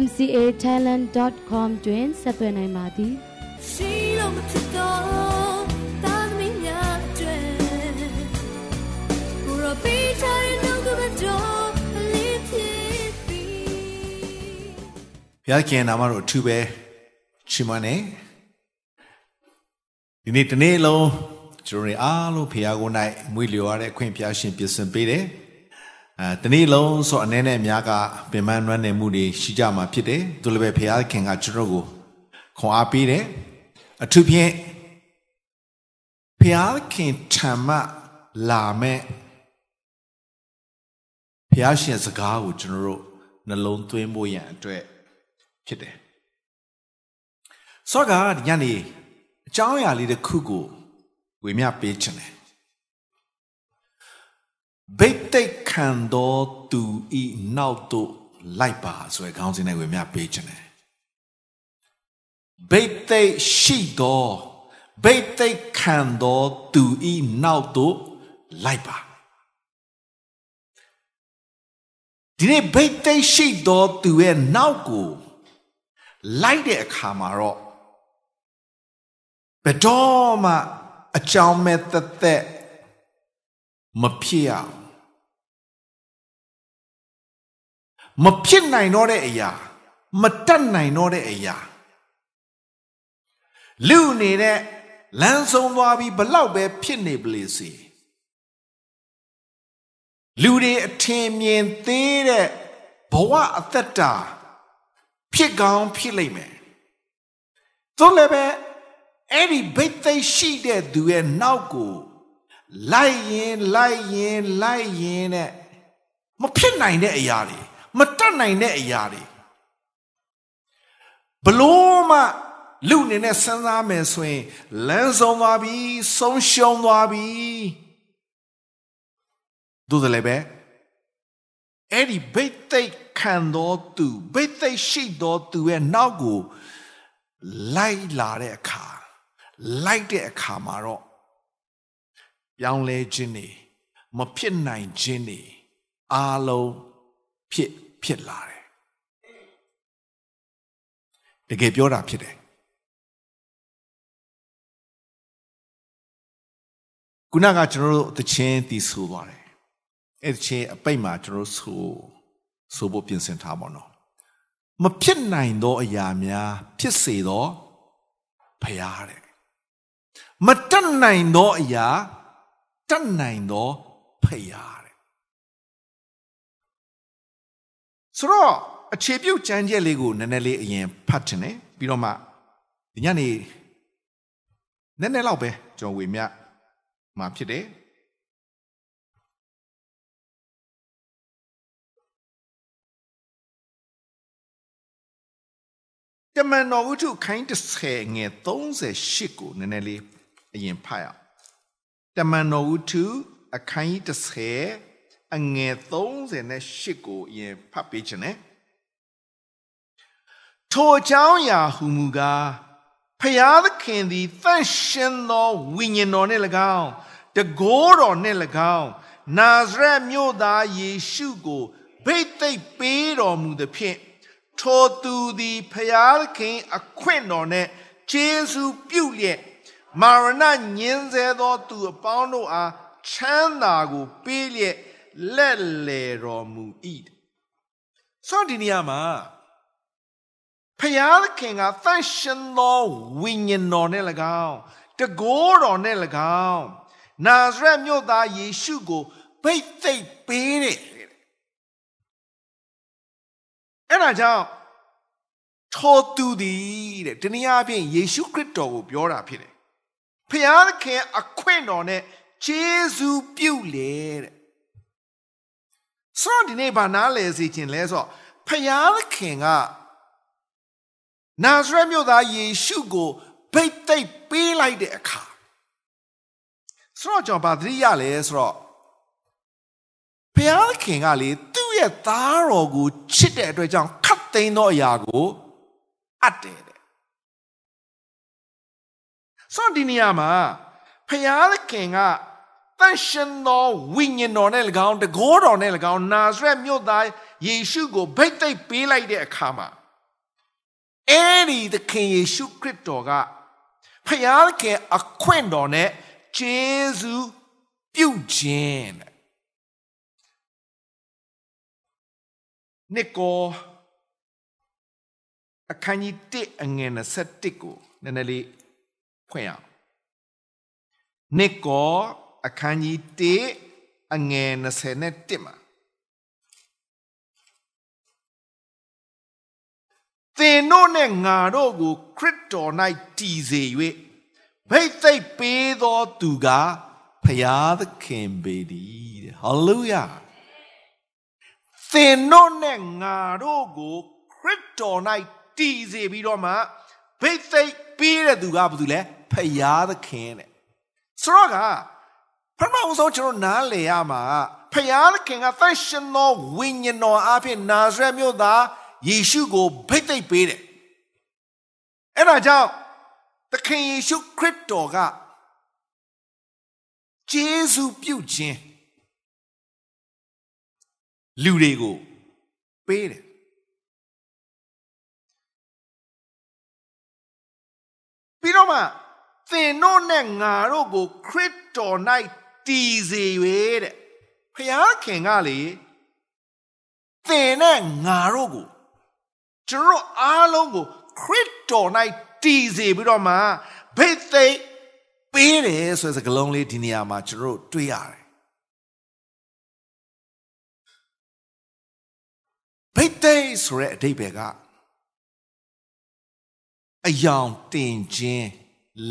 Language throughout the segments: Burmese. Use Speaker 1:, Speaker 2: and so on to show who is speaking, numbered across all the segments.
Speaker 1: mcatalent.com တွင်ဆက်သွယ်နိုင်ပါသည်ရှိလို့မဖြစ်တော့တာသမီးများကျွဲကိုရပီချာရဲ့နှုတ်ကပတော်လေးဖြစ်ပြီ
Speaker 2: ဘုရားခင်နာမတော်အထူးပဲချီးမွမ်းနေဒီနေ့တနေ့လုံးကျွန်တော်တွေအားလုံးဖခင်ကို၌မွေးလျော်ရတဲ့အခွင့်ဖျားရှင်ပြင်ဆင်ပေးတယ် အဲတနေ့လုံးဆိုအနေနဲ့အများကပင်ပန်းနွမ်းနယ်မှုတွေရှိကြမှာဖြစ်တယ်သူလည်းပဲဖခင်ကကျွန်တော်ကိုခွန်အားပေးတယ်အထူးဖြင့်ဖခင်ထံမှလာမဲ့ဖခင်စကားကိုကျွန်တော်တို့နှလုံးသွင်းဖို့ရန်အတွက်ဖြစ်တယ်ဆော့ကဒီညနေအကြောင်းအရာလေးတစ်ခုကိုဝေမျှပေးခြင်းတယ် ဘိတ်တိတ်ခံတော်သူဤနောက်သို့လိုက်ပါဆိုရယ်ခေါင်းစဉ်နဲ့ဝေမျှပေးခြင်းတယ်ဘိတ်တိတ်ရှိတော်ဘိတ်တိတ်ခံတော်သူဤနောက်သို့လိုက်ပါဒီနေ့ဘိတ်တိတ်ရှိတော်သူရဲ့နောက်ကိုလိုက်တဲ့အခါမှာတော့ဘယ်တော့မှအကြောင်းမဲ့သက်သက်မဖြစ်ရအော မဖြစ်နိုင်တော့တဲ့အရာမတတ်နိုင်တော့တဲ့အရာလူနေတဲ့လမ်းဆုံးသွားပြီးဘလောက်ပဲဖြစ်နေပလေစီလူတွေအထင်မြင်သေးတဲ့ဘဝအသက်တာဖြစ်ကောင်းဖြစ်လိမ့်မယ်သို့လည်းပဲအဲ့ဒီဘိတ်သိရှိတဲ့သူရဲ့နောက်ကိုလိုက်ရင်လိုက်ရင်လိုက်ရင်နဲ့မဖြစ်နိုင်တဲ့အရာတွေ မတတ်နိုင်တဲ့အရာတွေဘလို့မှလူအနေနဲ့စဉ်းစားမယ်ဆိုရင်လမ်းဆုံးသွားပြီဆုံးရှုံးသွားပြီဒုသလည်းပဲအဲ့ဒီဘိတ်သိက်ခံတော်သူဘိတ်သိက်ရှိတော်သူရဲ့နောက်ကိုလိုက်လာတဲ့အခါလိုက်တဲ့အခါမှာတော့ပြောင်းလဲခြင်းနေမဖြစ်နိုင်ခြင်းနေအားလုံး ဖြစ်ဖြစ်လာတယ်တကယ်ပြောတာဖြစ်တယ်ခုနကကျွန်တော်တို့သချင်းတီးဆိုသွားတယ်အဲ့သချင်းအပိတ်မှာကျွန်တော်တို့ဆိုဆိုဖို့ပြင်ဆင်ထားပါတော့မဖြစ်နိုင်သောအရာများ ဖြစ်စေသောဖရာတဲ့မတတ်နိုင်သောအရာတတ်နိုင်သောဖရာ ဆိုတော့အခြေပြုတ်ကြမ်းကျက်လေးကိုနည်းနည်းလေးအရင်ဖတ်ချင်တယ်ပြီးတော့မှဒီညနေနည်းနည်းလောက်ပဲကျွန်တော်ဝေမျှမှာဖြစ်တယ်တမန်တော်ဝုဒ္ဓခိုင်း30ငယ်38ကိုနည်းနည်းလေးအရင်ဖတ်ရအောင်တမန်တော်ဝုဒ္ဓအခန်းကြီး30 အငယ်38ကိုအရင်ဖတ်ပေးခြင်း ਨੇ ထိုအကြောင်းအရာဟူမူကားဖျားသခင်သည်တန့်ရှင်းသောဝိညာဉ်တော်နှင့်၎င်းတကိုးတော်နှင့်၎င်းနာဇရက်မြို့သားယေရှုကိုဘိတ်သိက်ပေးတော်မူသဖြင့်ထိုသူသည်ဖျားသခင်အခွင့်တော်နှင့်ဂျေဇုပြုလျက်မာရဏညင်းဆဲသောသူအပေါင်းတို့အားချမ်းသာကိုပေးလျက် လက်လေတော်မူ၏ဆိုဒီနေရာမှာဖျားသခင်ကသန့်ရှင်းသောဝိညာဉ်တော်နဲ့၎င်းတကိုးတော်နဲ့၎င်းနာဇရက်မြို့သားယေရှုကိုဘိတ်သိက်ပေးတယ်အဲ့ဒါကြောင့်ထိုသူသည်တဲ့တနည်းအားဖြင့်ယေရှုခရစ်တော်ကိုပြောတာဖြစ်တယ်ဖျားခင်အခွင့်တော်နဲ့ဂျေဇူးပြုလေတဲ့ ဆိုတော့ဒီနေ့ဗာနားလဲစီခြင်းလဲဆိုဖျားခင်ကနာဇရက်မြို့သားယေရှုကိုဗိတ်သိက်ပေးလိုက်တဲ့အခါဆိုတော့ကျွန်တော်ဗာသတိရလဲဆိုတော့ဘုရားခင်ကလေသူ့ရဲ့သားတော်ကိုချစ်တဲ့အတွက်ကြောင့်ခတ်သိမ်းသောအရာကိုအပ်တယ်တဲ့ဆိုတော့ဒီနေရာမှာဘုရားခင်က တန်ရှင်သောဝိညာဉ်တော်နဲ့၎င်းတကောတော်နဲ့၎င်းနာဇရက်မြို့သားယေရှုကိုဗိတ်သိက်ပေးလိုက်တဲ့အခါမှာအဲ့ဒီသခင်ယေရှုခရစ်တော်ကဖယားခင်အခွင့်တော်နဲ့ဂျေဇုပြုခြင်းတဲ့နိကောအခန်းကြီး1အငယ်27ကိုနည်းနည်းလေးဖွင့်အောင်နိကော အခန်းကြီး1အငယ်27မှာသင်တို့နဲ့ငါတို့ကို ခရစ်တော်၌တည်စေ၍ဘိတ်သိက်ပေးသောသူကဖယားသခင်ပေတည်းတဲ့ဟာလေလုယာသင်တို့နဲ့ငါတို့ကိုခရစ်တော်၌တည်စေပြီးတော့မှဘိတ်သိက်ပေးတဲ့သူကဘာသူလဲဖယားသခင်တဲ့ဆိုတော့က ပထမဦးဆုံးကျွန်တော်နားလည်ရမှာဖယားသခင်ကသန့်ရှင်သောဝိညာဉ်တော်အဖြစ်နာဇရက်မြို့သားယေရှုကိုဗိတ်သိက်ပေးတယ်အဲ့ဒါကြောင့်သခင်ယေရှုခရစ်တော်ကဂျေဇုပြုခြင်းလူတွေကိုပေးတယ်ပြီးတော့မှသင်တို့နဲ့ငါတို့ကိုခရစ်တော်၌ တည်စေ၍တဲ့ဖခင်ခင်ကလေသင်နဲ့ငါတို့ကိုကျွန်တော်အားလုံးကိုခရစ်တော်၌တည်စေပြီးတော့မှဘိသိက်ပေးတယ်ဆိုတဲ့စကားလုံးလေးဒီနေရာမှာကျွန်တော်တွေ့ရတယ်ဘိသိက်ဆိုတဲ့အဓိပ္ပာယ်ကအယောင်တင်ခြင်း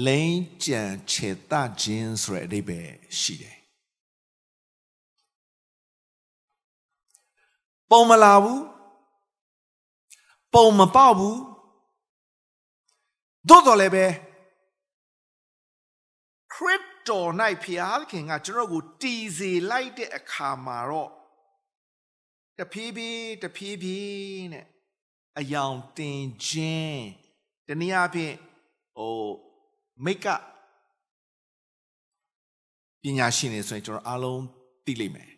Speaker 2: လိမ့်ကြံခြေတခြင်းဆိုတဲ့အဓိပ္ပာယ်ရှိတယ်ပုံမလာဘူးပုံမပေါက်ဘူးသို့တော်လည်းပဲခရစ်တော်၌ဖျားခင်ကကျွန်တော်ကိုတည်စေလိုက်တဲ့အခါမှာတော့တဖြည်းဖြည်းတဖြည်းဖြည်းနဲ့အယောင်တင်ခြင်းတနည်းအားဖြင့်ဟို မိတ်ကပညာရှင်တွေဆိုရင်ကျွန်တော်အားလုံးသိလိမ့်မယ်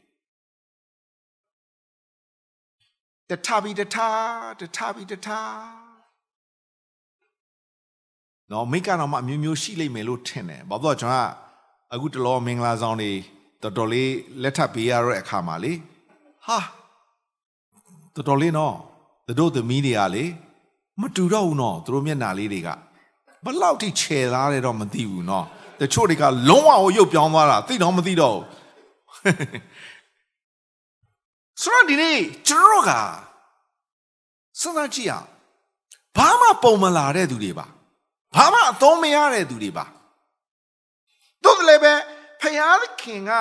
Speaker 2: တထဘီတထတထဘီတထနော်မိကတော့မှအမျိုးမျိုးရှိလိမ့်မယ်လို့ထင်တယ်ဘာလို့ကျွန်တော်ကအခုတလောမင်္ဂလာဆောင်တွေတော်တော်လေးလက်ထပ်ပေးရတဲ့အခါမှာလေဟာတော်တော်လေးနော်တို့သမီးတွေကလေမတူတော့ဘူးနော်သူတို့မျက်နှာလေးတွေက ဘလောက်ထိခြေသားတယ်တော့မသိဘူးเนาะတချို့တွေကလုံးဝကိုရုပ်ပြောင်းသွားတာသိတော့မသိတော့ဘူးဆိုတော့ဒီနေ့ကျွန်တော်ကစဉ်းစားကြည့်အောင်ဘာမှပုံမလာတဲ့သူတွေပါဘာမှအသုံးမရတဲ့သူတွေပါတို့လည်းပဲဖယားခင်က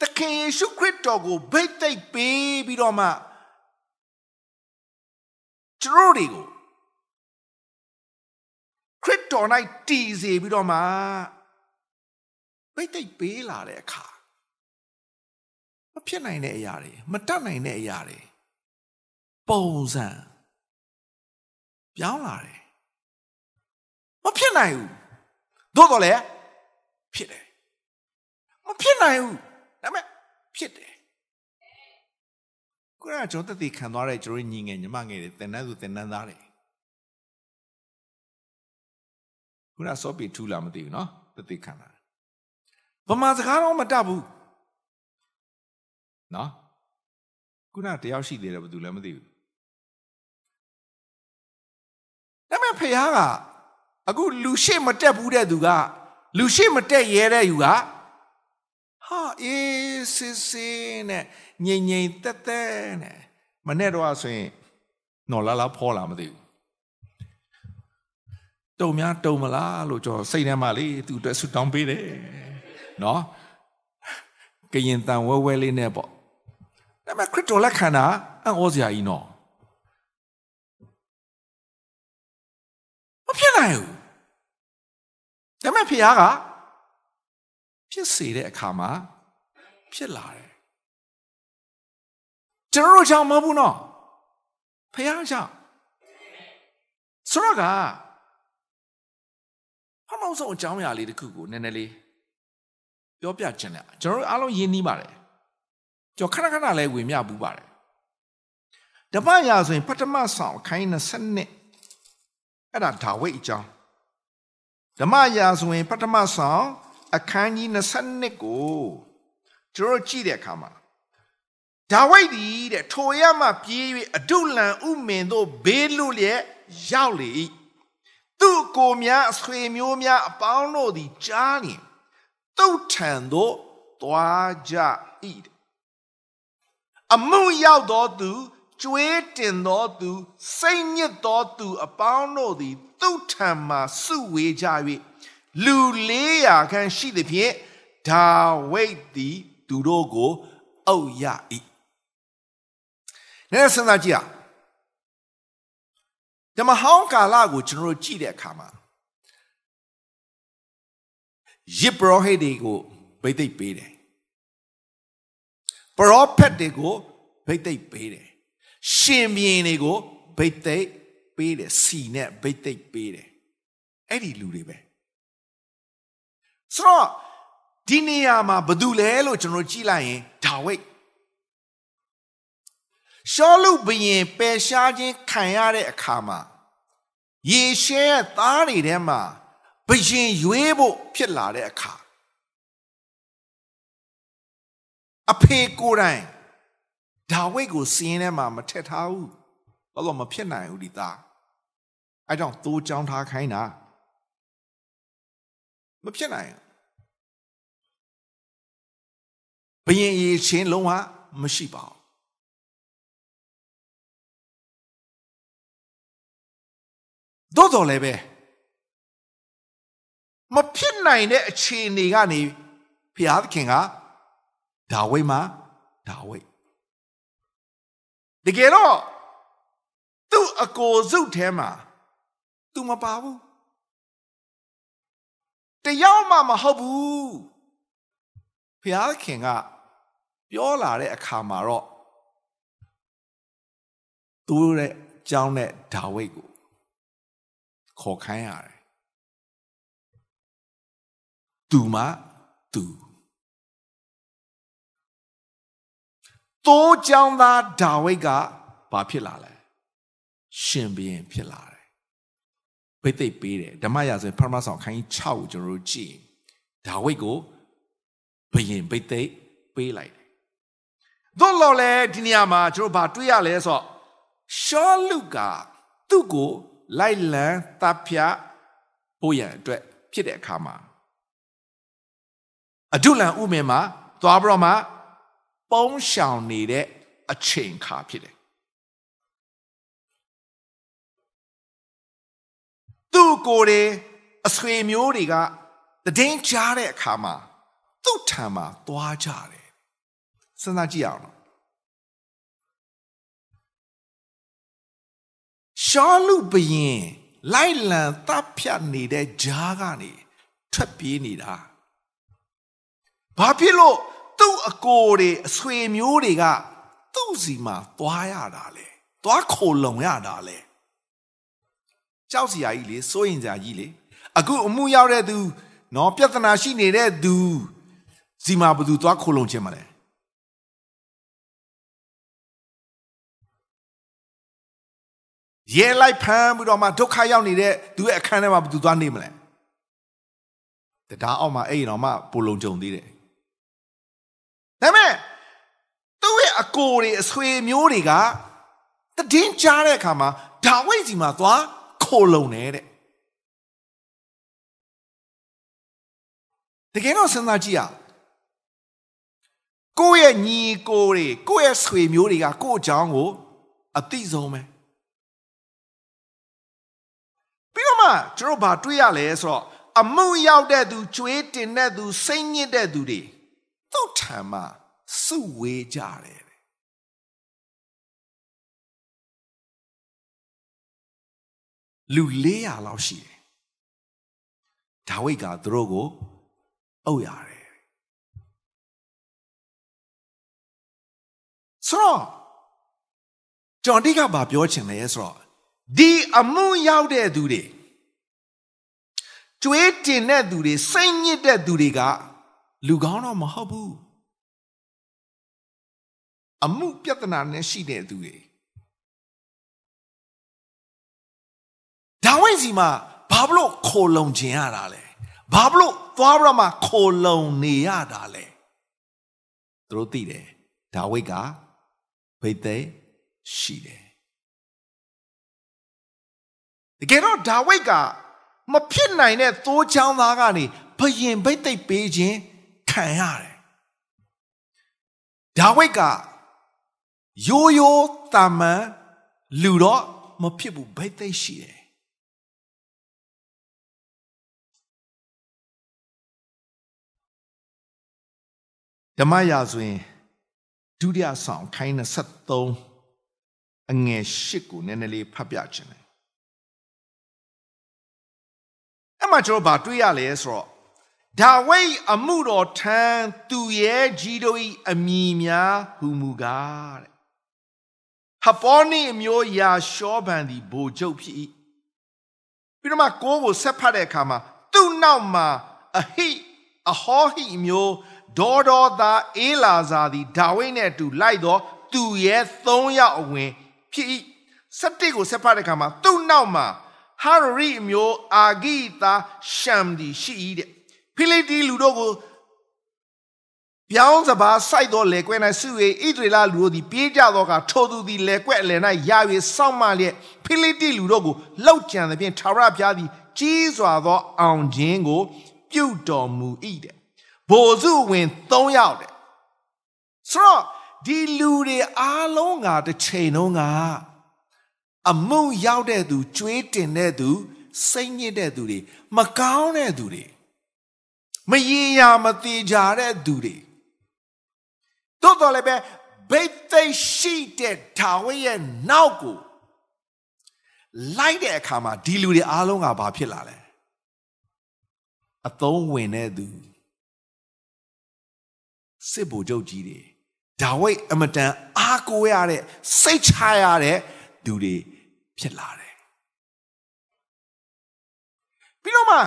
Speaker 2: သခင်ယေရှုခရစ်တော်ကိုဗိတ်သိက်ပေးပြီးတော့မှကျွန်တော်တွေကို ခရစ်တော်၌တည်စေပြီးတော့မှပိတ်တိတ်ပေးလာတဲ့အခါမဖြစ်နိုင်တဲ့အရာတွေမတတ်နိုင်တဲ့အရာတွေပုံစံပြောင်းလာတယ်မဖြစ်နိုင်ဘူးသို့တော်လည်းဖြစ်တယ်မဖြစ်နိုင်ဘူးဒါပေမဲ့ဖြစ်တယ်ကိုရကျွန်တော်တည်ခံသွားတဲ့ကျွန်တော်ညီငယ်ညီမငယ်တွေတင်တန်းသူတင်တန်းသားတွေ ခုနစောပီထူလာမသိဘူးနော်တသိခံလာဗမာစကားတော့မတတ်ဘူးနော်ခုနတယောက်ရှိသေးတယ်ဘယ်သူလဲမသိဘူးဒါပေမဲ့ဖခင်ကအခုလူရှိမတက်ဘူးတဲ့သူကလူရှိမတက်ရဲတဲ့ယူကဟာအေးစစ်စစ်နဲ့ငိမ့်ငိမ့်တက်တက်နဲ့မနဲ့တော့ဆိုရင်နော်လာလာဖောလာမသိဘူး တုံများတုံမလားလို့ကျွန်တော်စိတ်ထဲမှာလေသူအတွက်ဆူတောင်းပေးတယ်နော်ကရင်တန်ဝဲဝဲလေးနဲ့ပေါ့ဒါပေမဲ့ခရစ်တော်လက်ခံတာအံ့ဩစရာကြီးနော်နိုင်ဘူးဒါပေမဲ့ဖခင်ကဖြစ်စေတဲ့အခါမှာဖြစ်လာတယ်ကျွန်တော်တို့ကြောင့်မဟုတ်ဘူးနော်ဖခင်ကြောင့်ဆိုတော့က ဘာလို့ဆုံးအကြောင်းအရာလေးတစ်ခုကိုနည်းနည်းလေးပြောပြချင်တယ်ကျွန်တော်တို့အားလုံးယဉ်နီးပါတယ်ကျွန်တော်ခဏခဏလဲဝင်မြပူးပါတယ်တပတ်ရာဆိုရင်ပထမဆောင်ခိုင်း20နှစ်အဲ့ဒါဒါဝိတ်အကြောင်းဓမ္မရာဆိုရင်ပထမဆောင်အခန်းကြီး22ကိုကျွန်တော်ကြည့်တဲ့အခါမှာဒါဝိဒ်ဒီတဲ့ထိုရမှပြေး၍အဒုလံဥမင်တို့ဘေးလွတ်လျက်ရောက်လေ၏ သူ့ကိုများအဆွေမျိုးများအပေါင်းတို့သည်ကြားလျင်တုတ်ထန်သို့သွားကြ၏အမှုရောက်သောသူကျွေးတင်သောသူစိတ်ညစ်သောသူအပေါင်းတို့သည်သူ့ထံမှစုဝေးကြ၍လူ400ခန့်ရှိသည်ဖြင့်ဒါဝိဒ်သည်သူတို့ကိုအုပ်ရ၏။နဲ့စဉ်းစားကြည့်အောင် ဓမ္မဟောင်းကာလကိုကျွန်တော်တို့ကြည့်တဲ့အခါမှာယေဘရဟိတ်တွေကိုဗိသိက်ပေးတယ်။ပရောဖက်တွေကိုဗိသိက်ပေးတယ်။ရှင်ဘရင်တွေကိုဗိသိက်ပေးတယ်စီနဲ့ဗိသိက်ပေးတယ်။အဲ့ဒီလူတွေပဲ။ဆိုတော့ဒီနေရာမှာဘာတူလဲလို့ကျွန်တော်ကြည့်လိုက်ရင်ဒါဝိတ် ရှောလုဘရင်ပယ်ရှားခြင်းခံရတဲ့အခါမှာယေရှဲရဲ့သားတွေထဲမှာဘရင်ရွေးဖို့ဖြစ်လာတဲ့အခါအဖေကိုယ်တိုင်ဒါဝိတ်ကိုစီးရင်ထဲမှာမထက်ထားဘူးဘာလို့မဖြစ်နိုင်ဘူးဒီသားအဲကြောင့်သိုးချောင်းထားခိုင်းတာမဖြစ်နိုင်ဘရင်ရေချင်းလုံးဝမရှိပါဘူး သို့တော်လည်းပဲမဖြစ်နိုင်တဲ့အခြေအနေကနေဘုရားသခင်ကဒါဝိမှာဒါဝိတကယ်တော့သူ့အကိုစုထဲမှာသူမပါဘူးတယောက်မှမဟုတ်ဘူးဘုရားခင်ကပြောလာတဲ့အခါမှာတော့သူ့ရဲ့ကြောင်းတဲ့ဒါဝိတ်ကို ခေါ်ခိုင်းရတယ်သူမှသူတိုးကြောင်းသားဒါဝိတ်ကဘာဖြစ်လာလဲရှင်ဘုရင်ဖြစ်လာတယ်ဘိသိက်ပေးတယ်ဓမ္မရာဇဝင်ပထမဆောင်ခိုင်း6ကိုကျွန်တော်တို့ကြည့်ဒါဝိတ်ကိုဘုရင်ဘိသိက်ပေးလိုက်တယ်သို့တော်လည်းဒီနေရာမှာကျွန်တော်ဘာတွေ့ရလဲဆိုတော့ရှောလုကသူ့ကို လိုက်လံတပ်ဖြတ်ဖို့ရန်အတွက်ဖြစ်တဲ့အခါမှာအဒုလံဥမေမှာသွားပြီးတော့မှပုံးရှောင်နေတဲ့အချိန်ခါဖြစ်တယ်သူ့ကိုယ်တွေအဆွေမျိုးတွေကတည်င်းကြားတဲ့အခါမှာသူ့ထံမှာသွားကြတယ်စဉ်းစားကြည့်အောင် ရှောလူဘရင်လိုက်လံတပ်ဖြတ်နေတဲ့ဂျားကနေထွက်ပြေးနေတာဘာဖြစ်လို့သူ့အကိုတွေအဆွေမျိုးတွေကသူ့စီမှာသွားရတာလေသွားခိုလုံရတာလေကြောက်စရာကြီးလေစိုးရင်စရာကြီးလေအခုအမှုရောက်တဲ့သူနော်ပြဿနာရှိနေတဲ့သူစီမှာဘယ်သူသွားခိုလုံခြင်းမလဲ ရဲလိုက်ဖမ်းပြီးတော့မှဒုက္ခရောက်နေတဲ့သူရဲ့အခန်းထဲမှာဘယ်သူသွားနေမလဲတရားအောက်မှာအဲ့တော့မှပိုလုံကြုံသေးတယ်ဒါပေမဲ့သူ့ရဲ့အကိုတွေအဆွေမျိုးတွေကတည်င်းကြားတဲ့အခါမှာဒါဝိဒ်စီမှာသွားခိုလုံနေတဲ့တကယ်တော့စဉ်းစားကြည့်ရကိုယ့်ရဲ့ညီကိုတွေကိုယ့်ရဲ့ဆွေမျိုးတွေကကိုယ့်အကြောင်းကိုအသိဆုံးပဲ မှကျွန်တော်ဘာတွေ့ရလဲဆိုတော့အမှုရောက်တဲ့သူကြွေးတင်တဲ့သူစိတ်ညစ်တဲ့သူတွေသူ့ထံမှာစုဝေးကြတယ်လူ400လောက်ရှိတယ်ဒါဝိဒ်ကသူတို့ကိုအုပ်ရတယ်ဆိုတော့ဂျွန်ဒီကဘာပြောချင်လဲဆိုတော့ဒီအမှုရောက်တဲ့သူတွေ ကျွေးတင်တဲ့သူတွေစိတ်ညစ်တဲ့သူတွေကလူကောင်းတော့မဟုတ်ဘူးအမှုပြဿနာနဲ့ရှိတဲ့သူတွေဒါဝိဒ်စီမှာဘာဘလို့ခိုလုံခြင်းရတာလဲဘာဘလို့သွားပြီးတော့မှခိုလုံနေရတာလဲသူတို့သိတယ်ဒါဝိဒ်ကဘိသိက်ရှိတယ်တကယ်တော့ဒါဝိဒ်က မဖြစ်နိုင်တဲ့သိုးချောင်းသားကနေဘယင်ဘိသိက်ပေးခြင်းခံရတယ်ဒါဝိဒ်ကရိုးရိုးတာမန်လူတော့မဖြစ်ဘူးဘိသိက်ရှိတယ်ဓမ္မရာဆိုရင်ဒုတိယဆောင်ခိုင်း23အငယ်8ကိုနည်းနည်းလေးဖတ်ပြခြင်း မှာကျွန်တော်ဗာတွေ့ရလဲဆိုတော့ဒါဝိဒ်အမှုတော်ထမ်းသူရဲ့ကြီးတို့၏အမိများဟူမူကားတဲ့ဟပေါ်နိအမျိုးယာရှောဗန်သည်ဘိုလ်ချုပ်ဖြစ်၏ပြီးတော့မှကိုးကိုဆက်ဖတ်တဲ့အခါမှာသူ့နောက်မှာအဟိအဟောဟိအမျိုးဒေါ်တော်သားအေလာဇာသည်ဒါဝိဒ်နဲ့အတူလိုက်တော့သူရဲ့၃ယောက်အဝင်ဖြစ်၏၁၁ကိုဆက်ဖတ်တဲ့အခါမှာသူ့နောက်မှာ ဟာရိအမျိုးအာဂိတာရှမ်ဒီရှိ၏တဲ့ဖိလိတီလူတို့ကိုပြောင်းစပါစိုက်သောလေကွဲ၌စု၍ဣဒရေလလူတို့သည်ပြေးကြသောအခါထိုသူသည်လေကွဲ့အလယ်၌ရာ၍စောင့်မလျက်ဖိလိတီလူတို့ကိုလှုပ်ကြံသဖြင့်ထာဝရဘုရားသည်ကြီးစွာသောအောင်ခြင်းကို ပြုတော်မူ၏တဲ့ဘိုလ်စုဝင်၃ယောက်တဲ့ဆိုတော့ဒီလူတွေအားလုံးကတစ်ချိန်လုံးက အမှုရောက်တဲ့သူကြွေးတင်တဲ့သူစိတ်ညစ်တဲ့သူတွေမကောင်းတဲ့သူတွေမရေရာမသေးကြတဲ့သူတွေတို့တော်လည်းပဲဘိတ်သိရှိတဲ့ဒါဝိရဲ့နောက်ကိုလိုက်တဲ့အခါမှာဒီလူတွေအားလုံးကဘာဖြစ်လာလဲအသုံးဝင်တဲ့သူစစ်ဗိုလ်ချုပ်ကြီးတွေဒါဝိတ်အမတန်အားကိုးရတဲ့စိတ်ချရတဲ့သူတွေ ဖြစ်လာတယ်ပြီးတော့မှ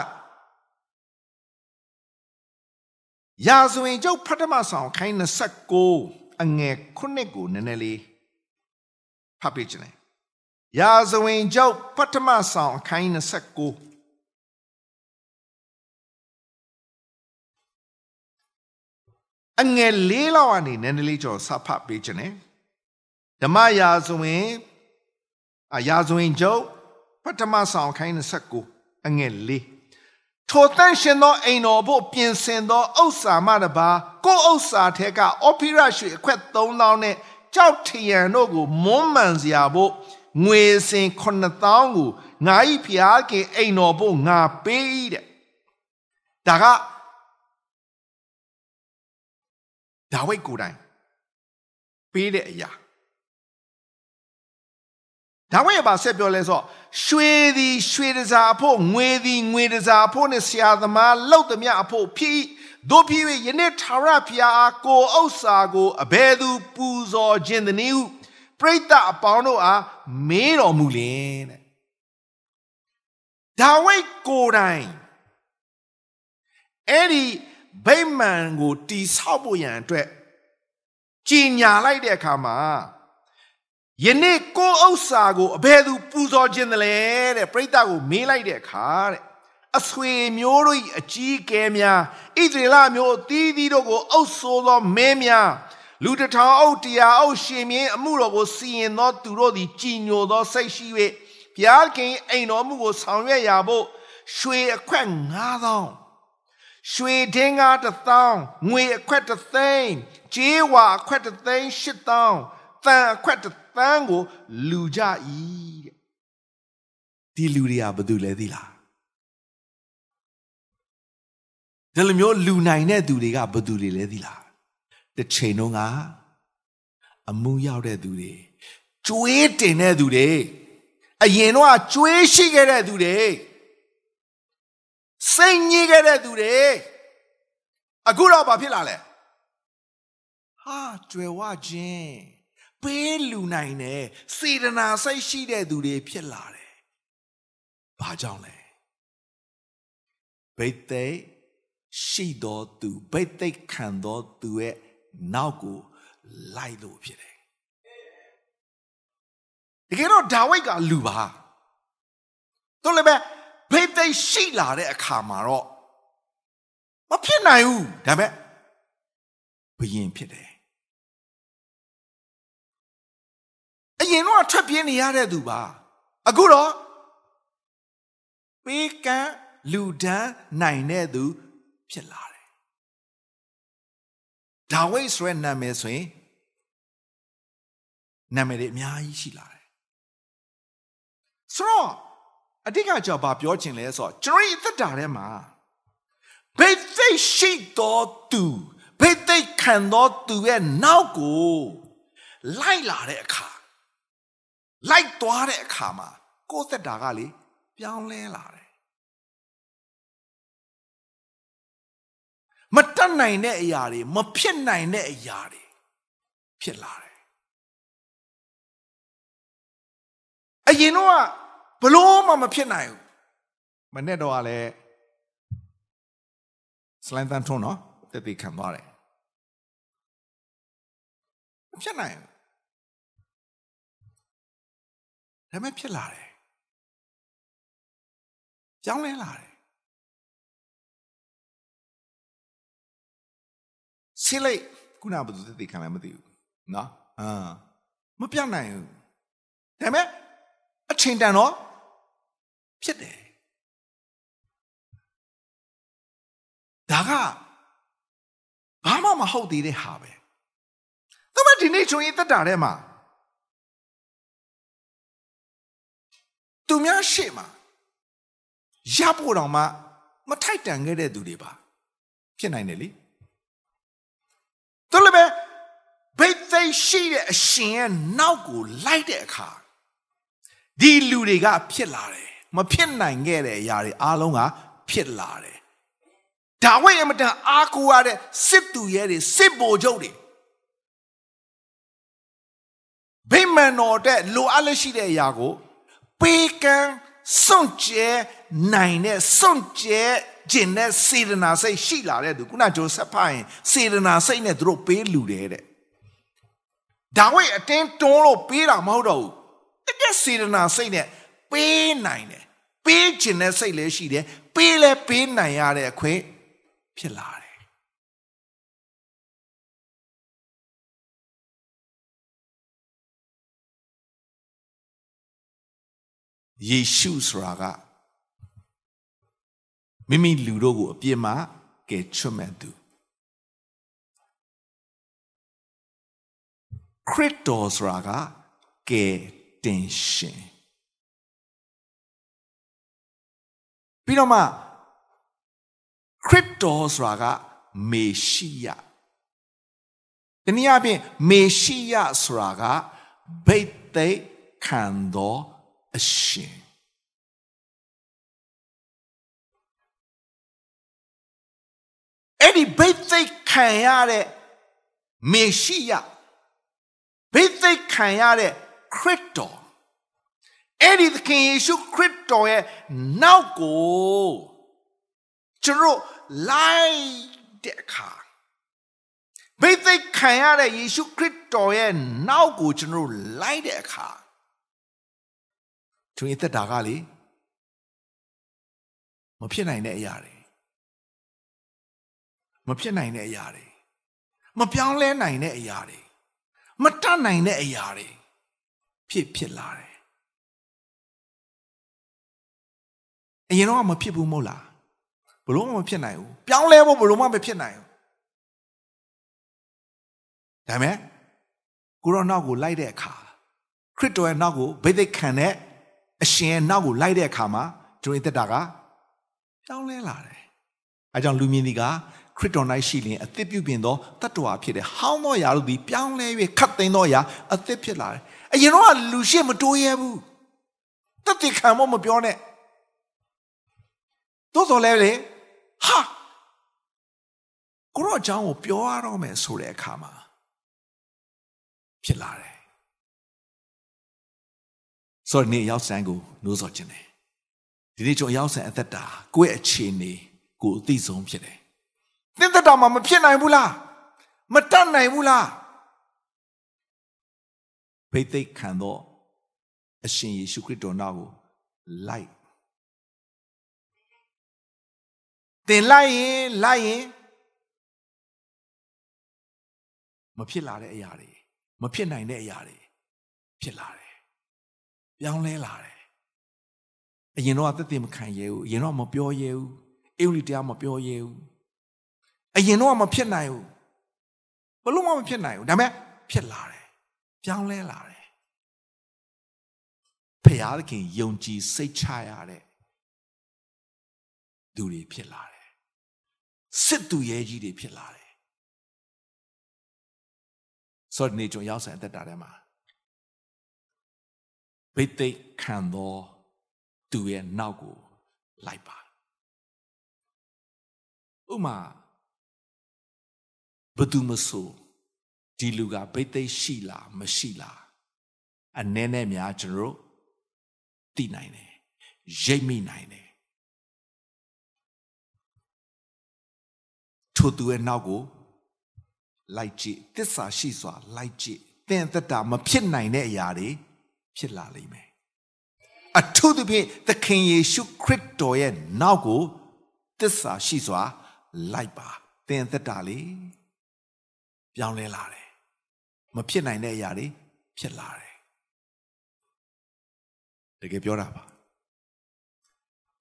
Speaker 2: ရာဇဝင်ကျုပ်ဖတ်မဆောင်ခိုင်း29အငယ်ခုနှစ်ကိုနည်းနည်းလေးဖတ်ပြချင်တယ်ရာဇဝင်ကျုပ်ဖတ်မဆောင်ခိုင်း29အငယ်လေးလောက်ကနေနည်းနည်းလေးကျော်စဖတ်ပေးခြင်း ਨੇ ဓမ္မရာဇဝင် အရာဇဝင်ကျုပ်ပထမဆောင်ခိုင်း29အငယ်လေးထိုတန့်ရှင်သောအိမ်တော်ဖို့ပြင်ဆင်သောဥစ္စာမှတပါကိုဥစ္စာထဲကအော်ဖီရရွှေအခွက်3000နဲ့ကြောက်ထရန်တို့ကိုမွမ်းမံစရာဖို့ငွေစင်9000ကိုငါဤဖျားခင်အိမ်တော်ဖို့ငါပေးတဲ့ဒါကဒါဝိတ်ကိုယ်တိုင်ပေးတဲ့အရာ ဒါဝိတ်ကဆက်ပြောလဲဆိုရွှေသည်ရွှေတစားအဖို့ငွေသည်ငွေတစားအဖို့နဲ့ဆရာသမားလှုပ်သမျှအဖို့ဖြစ်တို့ဖြစ်၍ယနေ့ထာဝရဘုရားအားကိုဥစ္စာကိုအဘယ်သူပူဇော်ခြင်းသနည်းဟုပရိသတ်အပေါင်းတို့အားမေးတော်မူလင်တဲ့ဒါဝိတ်ကိုယ်တိုင်အဲ့ဒီဗိမာန်ကိုတိဆောက်ဖို့ရန်အတွက်ကြီးညာလိုက်တဲ့အခါမှာ ယနေ့ကိုဥစ္စာကိုအဘယ်သူပူဇော်ခြင်းတလဲတဲ့ပြိတ္တကိုမေးလိုက်တဲ့အခါတဲ့အဆွေမျိုးတို့၏အကြီးကဲများဣသရေလမျိုးအသီးသီးတို့ကိုအုပ်ဆိုးသောမင်းများလူတထောင်အုပ်တရားအုပ်ရှင်မင်းအမှုတော်ကိုစီရင်သောသူတို့သည်ကြည်ညိုသောစိတ်ရှိ၍ဘုရားခင်အိမ်တော်မှုကိုဆောင်ရွက်ရာဖို့ရွှေအခွက်9000ရွှေဒင်းကားတစ်သောင်းငွေအခွက်တစ်သိန်းကြေးဝါအခွက်တစ်သိန်းရှစ်သောင်း တန်အခွက်တစ်သန်းကိုလူကြ၏တဲ့ဒီလူတွေကဘာတူလဲသိလားဒီလိုမျိုးလူနိုင်တဲ့သူတွေကဘာတူတွေလဲသိလားတစ်ချိန်လုံးကအမှုရောက်တဲ့သူတွေကျွေးတင်တဲ့သူတွေအရင်တော့ကျွေးရှိခဲ့တဲ့သူတွေစိတ်ညစ်ခဲ့တဲ့သူတွေအခုတော့ဘာဖြစ်လာလဲဟာကြွယ်ဝခြင်း ပေးလူနိုင်တယ်စေတနာစိတ်ရှိတဲ့သူတွေဖြစ်လာတယ်ဘာကြောင့်လဲဘိတ်သိက်ရှိတော်သူဘိတ်သိက်ခံတော်သူရဲ့နောက်ကိုလိုက်လို့ဖြစ်တယ်တကယ်တော့ဒါဝိဒ်ကလူပါတို့လည်းပဲဘိတ်သိက်ရှိလာတဲ့အခါမှာတော့မဖြစ်နိုင်ဘူးဒါပေမဲ့ဘယင်ဖြစ်တယ် အရင်တော့ထွက်ပြေးနေရတဲ့သူပါအခုတော့ပေးကမ်းလူဒန်းနိုင်တဲ့သူ ဖြစ်လာတယ်ဒါဝိဒ်ဆိုတဲ့နာမည်ဆိုရင်နာမည်တွေအများကြီးရှိလာတယ်ဆိုတော့အတိတ်ကကြောင့်ဘာပြောချင်လဲဆိုတော့ကျွန်တော်ရဲ့အသက်တာထဲမှာဘိသိက်ရှိတော်သူဘိသိက်ခံတော်သူရဲ့နောက်ကိုလိုက်လာတဲ့အခါ လိုက်သွားတဲ့အခါမှာကိုယ်သက်တာကလေပြောင်းလဲလာတယ်မတတ်နိုင်တဲ့အရာတွေမဖြစ်နိုင်တဲ့အရာတွေဖြစ်လာတယ်အရင်တော့ဘလို့မှမဖြစ်နိုင်ဘူးမနဲ့တော့ကလည်းစလိုင်းတန်ထုံးနော်တက်ပြီးခံသွားတယ်မဖြစ်နိုင်ဘူး ဒါပေမဲ့ဖြစ်လာတယ်ကြောင်းလဲလာတယ်ဆီလိုက်ခုနကဘယ်သူတက်ပြီးခံလဲမသိဘူးနော်အာမပြောင်းနိုင်ဘူးဒါပေမဲ့အချိန်တန်တော့ဖြစ်တယ်ဒါကဘာမှမဟုတ်သေးတဲ့ဟာပဲဒါပေမဲ့ဒီနေ့ကျွန်တော်တက်တာထဲမှာ သူများရှေ့မှာရဖို့တောင်မှမထိုက်တန်ခဲ့တဲ့သူတွေပါ ဖြစ်နိုင်တယ်လေတို့လည်းပဲဘိတ်သိရှိတဲ့အရှင်ရဲ့နောက်ကိုလိုက်တဲ့အခါဒီလူတွေကဖြစ်လာတယ်မဖြစ်နိုင်ခဲ့တဲ့အရာတွေအားလုံးကဖြစ်လာတယ်ဒါဝိဒ်အမတန်အားကိုးရတဲ့စစ်သူရဲတွေစစ်ဗိုလ်ချုပ်တွေဗိမာန်တော်တဲ့လိုအပ်လက်ရှိတဲ့အရာကို ပေးကမ်းစွန့်ကြဲနိုင်တဲ့စွန့်ကြဲခြင်းနဲ့စေတနာစိတ်ရှိလာတဲ့သူခုနဂျိုဆက်ဖတ်ရင်စေတနာစိတ်နဲ့သူတို့ပေးလူတယ်တဲ့ဒါဝိဒ်အတင်းတွန်းလို့ပေးတာမဟုတ်တော့ဘူးတကယ်စေတနာစိတ်နဲ့ပေးနိုင်တယ်ပေးခြင်းနဲ့စိတ်လည်းရှိတယ်ပေးလဲပေးနိုင်ရတဲ့အခွင့်ဖြစ်လာတယ် ယေရှုဆိုတာကမိမိလူတို့ကိုအပြစ်မှကယ်ချွတ်မဲ့သူခရစ်တော်ဆိုတာကကယ်တင်ရှင်ပြီးတော့မှခရစ်တော်ဆိုတာကမေရှိယတနည်းအားဖြင့်မေရှိယဆိုတာကဘိတ်သိက်ခံတော် အရှင်အဲ့ဒီဘိတ်သိက်ခံရတဲ့မေရှိယဘိတ်သိက်ခံရတဲ့ခရစ်တော်အဲ့ဒီသခင်ယေရှုခရစ်တော်ရဲ့နောက်ကိုကျွန်တော်လိုက်တဲ့အခါဘိသိက်ခံရတဲ့ယေရှုခရစ်တော်ရဲ့နောက်ကိုကျွန်တော်လိုက်တဲ့အခါ သူရဲ့သက်တာကလေမဖြစ်နိုင်တဲ့အရာတွေမဖြစ်နိုင်တဲ့အရာတွေမပြောင်းလဲနိုင်တဲ့အရာတွေမတတ်နိုင်တဲ့အရာတွေဖြစ်ဖြစ်လာတယ်အရင်တော့မဖြစ်ဘူးမဟုတ်လားဘလို့မှမဖြစ်နိုင်ဘူးပြောင်းလဲဖို့ဘလို့မှမဖြစ်နိုင်ဘူးဒါပေမဲ့ကိုရောနောက်ကိုလိုက်တဲ့အခါခရစ်တော်ရဲ့နောက်ကိုဗိသိက်ခံတဲ့ အရှင်ရဲ့နောက်ကိုလိုက်တဲ့အခါမှာကျွန်တော်သက်တာကပြောင်းလဲလာတယ်အဲကြောင့်လူမြင်ဒီကခရစ်တော်၌ရှိလျင်အသစ်ပြုပြင်သောတတ္တဝါဖြစ်တယ်ဟောင်းသောຢာတို့သည်ပြောင်းလဲ၍ခတ်သိမ်းသောຢာအသစ်ဖြစ်လာတယ်အရင်တော့လူရှိမတိုးရဲဘူးတသက်ခံမမပြောနဲ့တိုးတော်လဲလေဟာကိုရောအကြောင်းကိုပြောရတော့မယ်ဆိုတဲ့အခါမှာဖြစ်လာတယ် ဆိုတော့နေရောက်ဆိုင်ကိုနှိုးဆော်ခြင်းတယ်ဒီနေ့ကျွန်တော်ရောက်ဆိုင်အသက်တာကိုယ့်ရဲ့အခြေအနေကိုအသိဆုံးဖြစ်တယ်သင်သက်တာမှာမဖြစ်နိုင်ဘူးလားမတတ်နိုင်ဘူးလားဘိသိက်ခံတော့အရှင်ယေရှုခရစ်တော်နောက်ကိုလိုက်သင်လိုက်ရင်လိုက်ရင်မဖြစ်လာတဲ့အရာတွေမဖြစ်နိုင်တဲ့အရာတွေဖြစ်လာတယ် ပြောင်းလဲလာတယ်အရင်တော့အသက်တင်မခံရဲဘူးအရင်တော့မပြောရဲဘူးအေဝရီတရားမပြောရဲဘူးအရင်တော့မဖြစ်နိုင်ဘူးဘလို့မှမဖြစ်နိုင်ဘူးဒါပေမဲ့ဖြစ်လာတယ်ပြောင်းလဲလာတယ်ဖရာသခင်ယုံကြည်စိတ်ချရတဲ့သူတွေဖြစ်လာတယ်စစ်သူရဲကြီးတွေဖြစ်လာတယ်ဆိုတော့နေကြရောက်ဆိုင်အသက်တာထဲမှာ ဘိသိက်ခံသောသူရဲ့နောက်ကိုလိုက်ပါဥမာဘသူမဆိုဒီလူကဘိသိက်ရှိလားမရှိလားအနည်းနဲ့များကျွန်တော်သိနိုင်တယ်ရိပ်မိနိုင်တယ်ထိုသူရဲ့နောက်ကိုလိုက်ကြည့်တစ္ဆာရှိစွာလိုက်ကြည့်သင်သက်တာမဖြစ်နိုင်တဲ့အရာတွေ ဖြစ်လာလိမ့်မယ်အထူးသဖြင့်သခင်ယေရှုခရစ်တော်ရဲ့နောက်ကိုတစ္ဆာရှိစွာ လိုက်ပါသင်သက်တာလေပြောင်းလဲလာတယ်မဖြစ်နိုင်တဲ့အရာတွေဖြစ်လာတယ်တကယ်ပြောတာပါ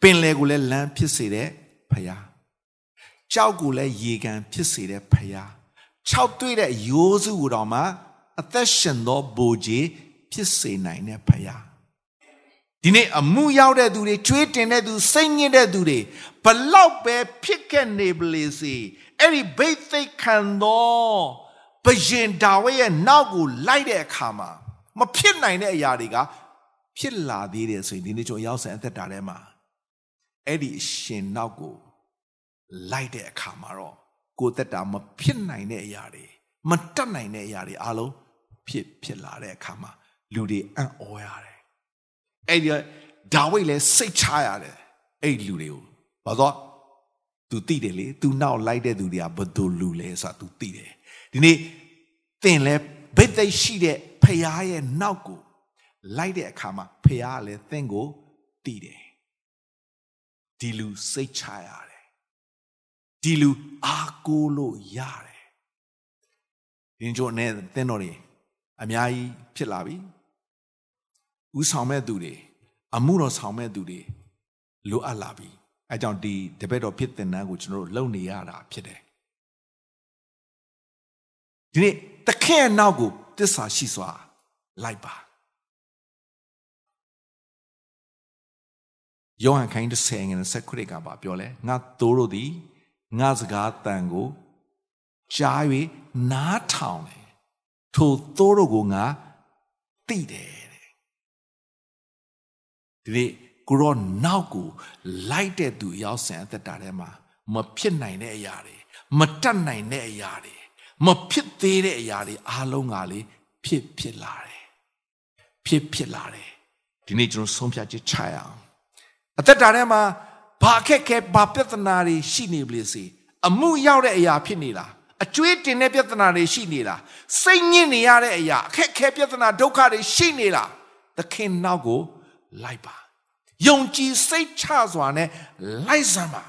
Speaker 2: ပင်လေကိုလည်းလမ်းဖြစ်စေတဲ့ဖယားကြောက်ကိုလည်းရေကန်ဖြစ်စေတဲ့ဖယား၆တွေ့တဲ့ရိုးစုကိုတော့မှအသက်ရှင်သောဘိုးကြီး ဖြစ်စေနိုင်တဲ့ဖယားဒီနေ့အမှုရောက်တဲ့သူတွေကြွေးတင်တဲ့သူစိတ်ညစ်တဲ့သူတွေဘလောက်ပဲဖြစ်ခဲ့နေပလေစီအဲ့ဒီဘိသိက်ခံသောဘယင်ဒါဝိရဲ့နောက်ကိုလိုက်တဲ့အခါမှာမဖြစ်နိုင်တဲ့အရာတွေကဖြစ်လာသေးတယ်ဆိုရင်ဒီနေ့ကျွန်တော်ရောက်ဆိုင်အသက်တာထဲမှာအဲ့ဒီအရှင်နောက်ကိုလိုက်တဲ့အခါမှာတော့ကိုယ်သက်တာမဖြစ်နိုင်တဲ့အရာတွေမတတ်နိုင်တဲ့အရာတွေအလုံးဖြစ်ဖြစ်လာတဲ့အခါမှာ လူတွေအံ့ဩရတယ်အဲ့ဒီဒါဝိဒ်လည်းစိတ်ချရတယ်အဲ့ဒီလူတွေကိုဘာလို့ तू သိတယ်လေ तू နောက်လိုက်တဲ့သူတွေကဘယ်သူလူလဲဆိုတာ तू သိတယ်ဒီနေ့သင်လဲဘိသိက်ရှိတဲ့ဖရားရဲ့နောက်ကိုလိုက်တဲ့အခါမှာဖရားကလည်းသင်ကိုသိတယ်ဒီလူစိတ်ချရတယ်ဒီလူအားကိုးလို့ရတယ်ဒီကြိုနဲ့သင်တော်တွေအများကြီးဖြစ်လာပြီ ဥဆောင်မဲ့သူတွေအမှုတော်ဆောင်မဲ့သူတွေလိုအပ်လာပြီအဲကြောင့်ဒီတပည့်တော်ဖြစ်တဲ့နန်းကိုကျွန်တော်တို့လုံနေရတာဖြစ်တယ်ဒီနေ့တခင်ရဲ့နောက်ကိုတစ္ဆာရှိစွာလိုက်ပါယောဟန်ခိုင်းတဲ့ငယ်ဆက်ခရစ်ကပါပြောလဲငါသိုးတို့သည်ငါစကားတန်ကိုကြား၍နားထောင်တယ်ထိုသိုးတို့ကိုငါသိတယ်တဲ့ ဒီနေ့ကိုရောနောက်ကိုလိုက်တဲ့သူရောက်ဆန်အသက်တာထဲမှာမဖြစ်နိုင်တဲ့အရာတွေမတတ်နိုင်တဲ့အရာတွေမဖြစ်သေးတဲ့အရာတွေအားလုံးကလေဖြစ်ဖြစ်လာတယ်ဖြစ်ဖြစ်လာတယ်ဒီနေ့ကျွန်တော်ဆုံးဖြတ်ချက်ချရအောင်အသက်တာထဲမှာဘာအခက်ခဲဘာပြဿနာတွေရှိနေပလေစေအမှုရောက်တဲ့အရာဖြစ်နေလားအကျွေးတင်တဲ့ပြဿနာတွေရှိနေလားစိတ်ညစ်နေရတဲ့အရာအခက်ခဲပြဿနာဒုက္ခတွေရှိနေလားသခင်နောက်ကိုလိုက်ပါ ယုံကြည်စိတ်ချစွာနဲ့လိုက်စမ်းပါ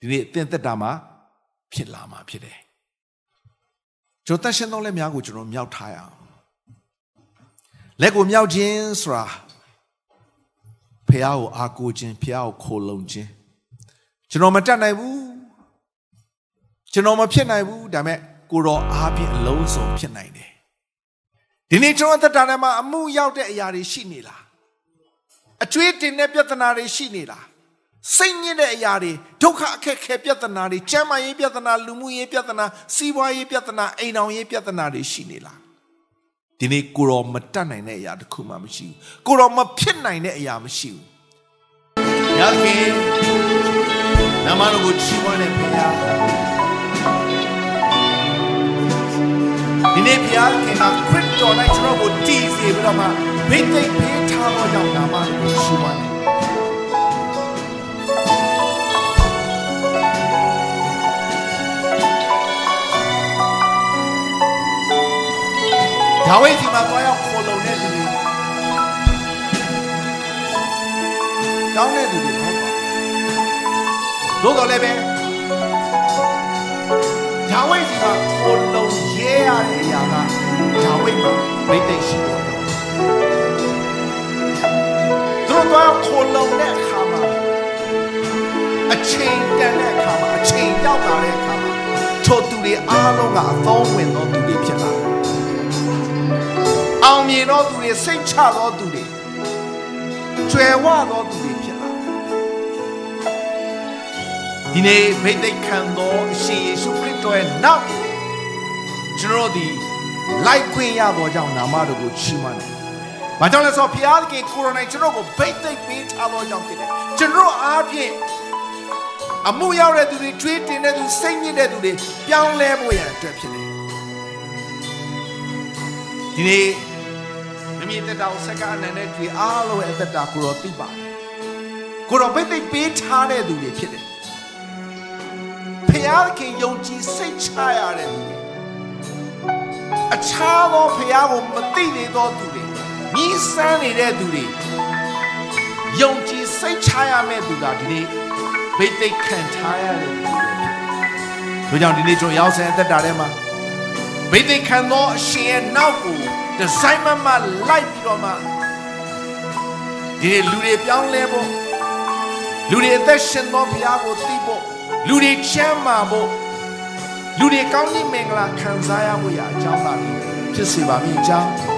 Speaker 2: ဒီနေ့အသင်သက်တာမှာဖြစ်လာမှာဖြစ်တယ်ကျွန်တော်တရှင်သောလက်များကိုကျွန်တော်မြောက်ထားရအောင်လက်ကိုမြောက်ခြင်းဆိုတာဖះကိုအားကိုးခြင်းဖះကိုခိုလုံခြင်းကျွန်တော်မတတ်နိုင်ဘူးကျွန်တော်မဖြစ်နိုင်ဘူးဒါပေမဲ့ကိုတော်အားဖြင့်အလုံးစုံဖြစ်နိုင်တယ်ဒီနေ့ကျွန်တော်အသက်တာထဲမှာအမှုရောက်တဲ့အရာတွေရှိနေလား အကျွေးတင်တဲ့ပြဿနာတွေရှိနေလားစိတ်ညစ်တဲ့အရာတွေဒုက္ခအခက်ခဲပြဿနာတွေကျန်းမာရေးပြဿနာလူမှုရေးပြဿနာစီးပွားရေးပြဿနာအိမ်အောင်ရေးပြဿနာတွေရှိနေလားဒီနေ့ကိုရောမတတ်နိုင်တဲ့အရာတစ်ခုမှမရှိဘူးကိုရောမဖြစ်နိုင်တဲ့အရာမရှိဘူးရခင်နာမတော်ကိုချီးမွမ်းတဲ့ဘုရားဒီနေ့ဘုရားခင်ကခရစ်တော်၌ကျွန်တော်ကိုတည်စေပြီးတော့မှဘိသိက် ဖေးထားသောကြောင့်နာမတော်ကိုချီးမွမ်းတယ်ဒါဝိဒ်ဒီမှာသွားရောက်ခေါ်လုံတဲ့သူတွေကောင်းတဲ့သူတွေမဟုတ်ပါဘူးသို့တော်လည်းပဲဒါဝိဒ်ဒီမှာခေါ်လုံရဲရတဲ့အရာကဒါဝိဒ်မှာဗိသိက်ရှိတယ် သူတို့သွားရောက်ခေါ်လုံတဲ့အခါမှာအချိန်တန်တဲ့အခါမှာအချိန်ရောက်လာတဲ့အခါမှာထိုသူတွေအားလုံးကအသောဝင်သောသူတွေဖြစ်လာတယ်အောင်မြင်သောသူတွေစိတ်ချသောသူတွေကျွယ်ဝသောသူတွေဖြစ်လာဒီနေ့ဗိသိက်ခံသောအရှင်ယေရှုခရစ်တော်ရဲ့နောက်ကျွန်တော်ဒီလိုက်ခွင့်ရသောကြောင့်နာမတော်ကိုချီးမွမ်းတယ်။ ဘာကြောင့်လဲဆိုတော့ဘုရားသခင်ကိုရိုနိုင်ကျွန်တော်ကိုဗိသိက်ပေးထားသောကြောင့်ဖြစ်တယ်။ကျွန်တော်အားဖြင့်အမှုရောက်တဲ့သူတွေကြွေးတင်တဲ့သူစိတ်ညစ်တဲ့သူတွေပြောင်းလဲဖို့ရန်အတွက်ဖြစ်တယ်။ဒီနေ့မမြင်တဲ့တောင်စက္ကအနန္တကြီးအားလုံးရဲ့အသက်တာကိုတော့သိပါတယ်။ကိုတော့ဗိသိက်ပေးထားတဲ့သူတွေဖြစ်တယ်။ဖခင်ယုံကြည်စိတ်ချရတဲ့သူတွေအခြားသောဖခင်ကိုမသိသေးသောသူတွေ မြည်စမ်းနေတဲ့သူတွေယုံကြည်စိတ်ချရမယ့်သူကဒီနေ့ဗိသိက်ခံထားရတဲ့သူတွေဖြစ်တယ်။ဒါကြောင့်ဒီနေ့ကျွန်တော်ရောက်ဆဲအသက်တာထဲမှာဗိသိက်ခံသောအရှင်ရဲ့နောက်ကိုဒီဇိုင်းမမလိုက်ပြီးတော့မှဒီနေ့လူတွေပြောင်းလဲဖို့လူတွေအသက်ရှင်သောဘုရားကိုသိဖို့လူတွေချမ်းသာဖို့လူတွေကောင်းကြီးမင်္ဂလာခံစားရဖို့ရအကြောင်းသာဖြစ်စေပါမည်အကြောင်း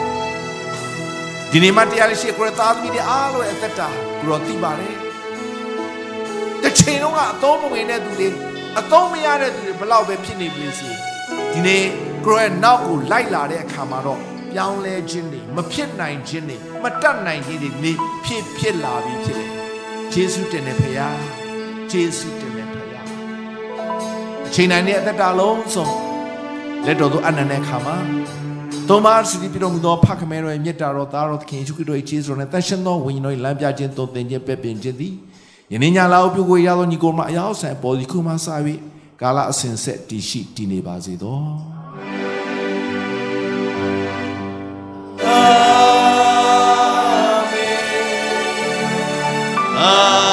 Speaker 2: ဒီနေ့မှတရားရှိကိုရသားသမီးတွေအားလုံးအသက်တာကိုရောသိပါတယ်တစ်ချိန်လုံးကအသုံးမဝင်တဲ့သူတွေအသုံးမရတဲ့သူတွေဘလောက်ပဲဖြစ်နေပြီစီဒီနေ့ကိုရဲ့နောက်ကိုလိုက်လာတဲ့အခါမှာတော့ပြောင်းလဲခြင်းတွေမဖြစ်နိုင်ခြင်းတွေမတတ်နိုင်ခြင်းတွေနေဖြစ်ဖြစ်လာပြီဖြစ်တယ်ယေရှုတင်တဲ့ဖခင်ယေရှုတင်တဲ့ဖခင်အချိန်တိုင်းနဲ့အသက်တာလုံးစုံလက်တော်သို့အနန္တခါမှာ သုံးပါးစတိပြတော်မူသောဖခင်မဲတော်ရဲ့မြတ်တာတော်သားတော်သခင်ယေရှုခရစ်တော်၏ခြေစွမ်းနဲ့တန်ရှင်းသောဝိညာဉ်တော်၏လမ်းပြခြင်းသွန်သင်ခြင်းပြည့်ပင်ခြင်းသည်ယနေ့ညလာအပြုကိုရသောညီကိုမအယောက်ဆန်ပေါ်ဒီခုမှစ၍ကာလအစဉ်ဆက်တည်ရှိတည်နေပါစေသောအာမင်အာ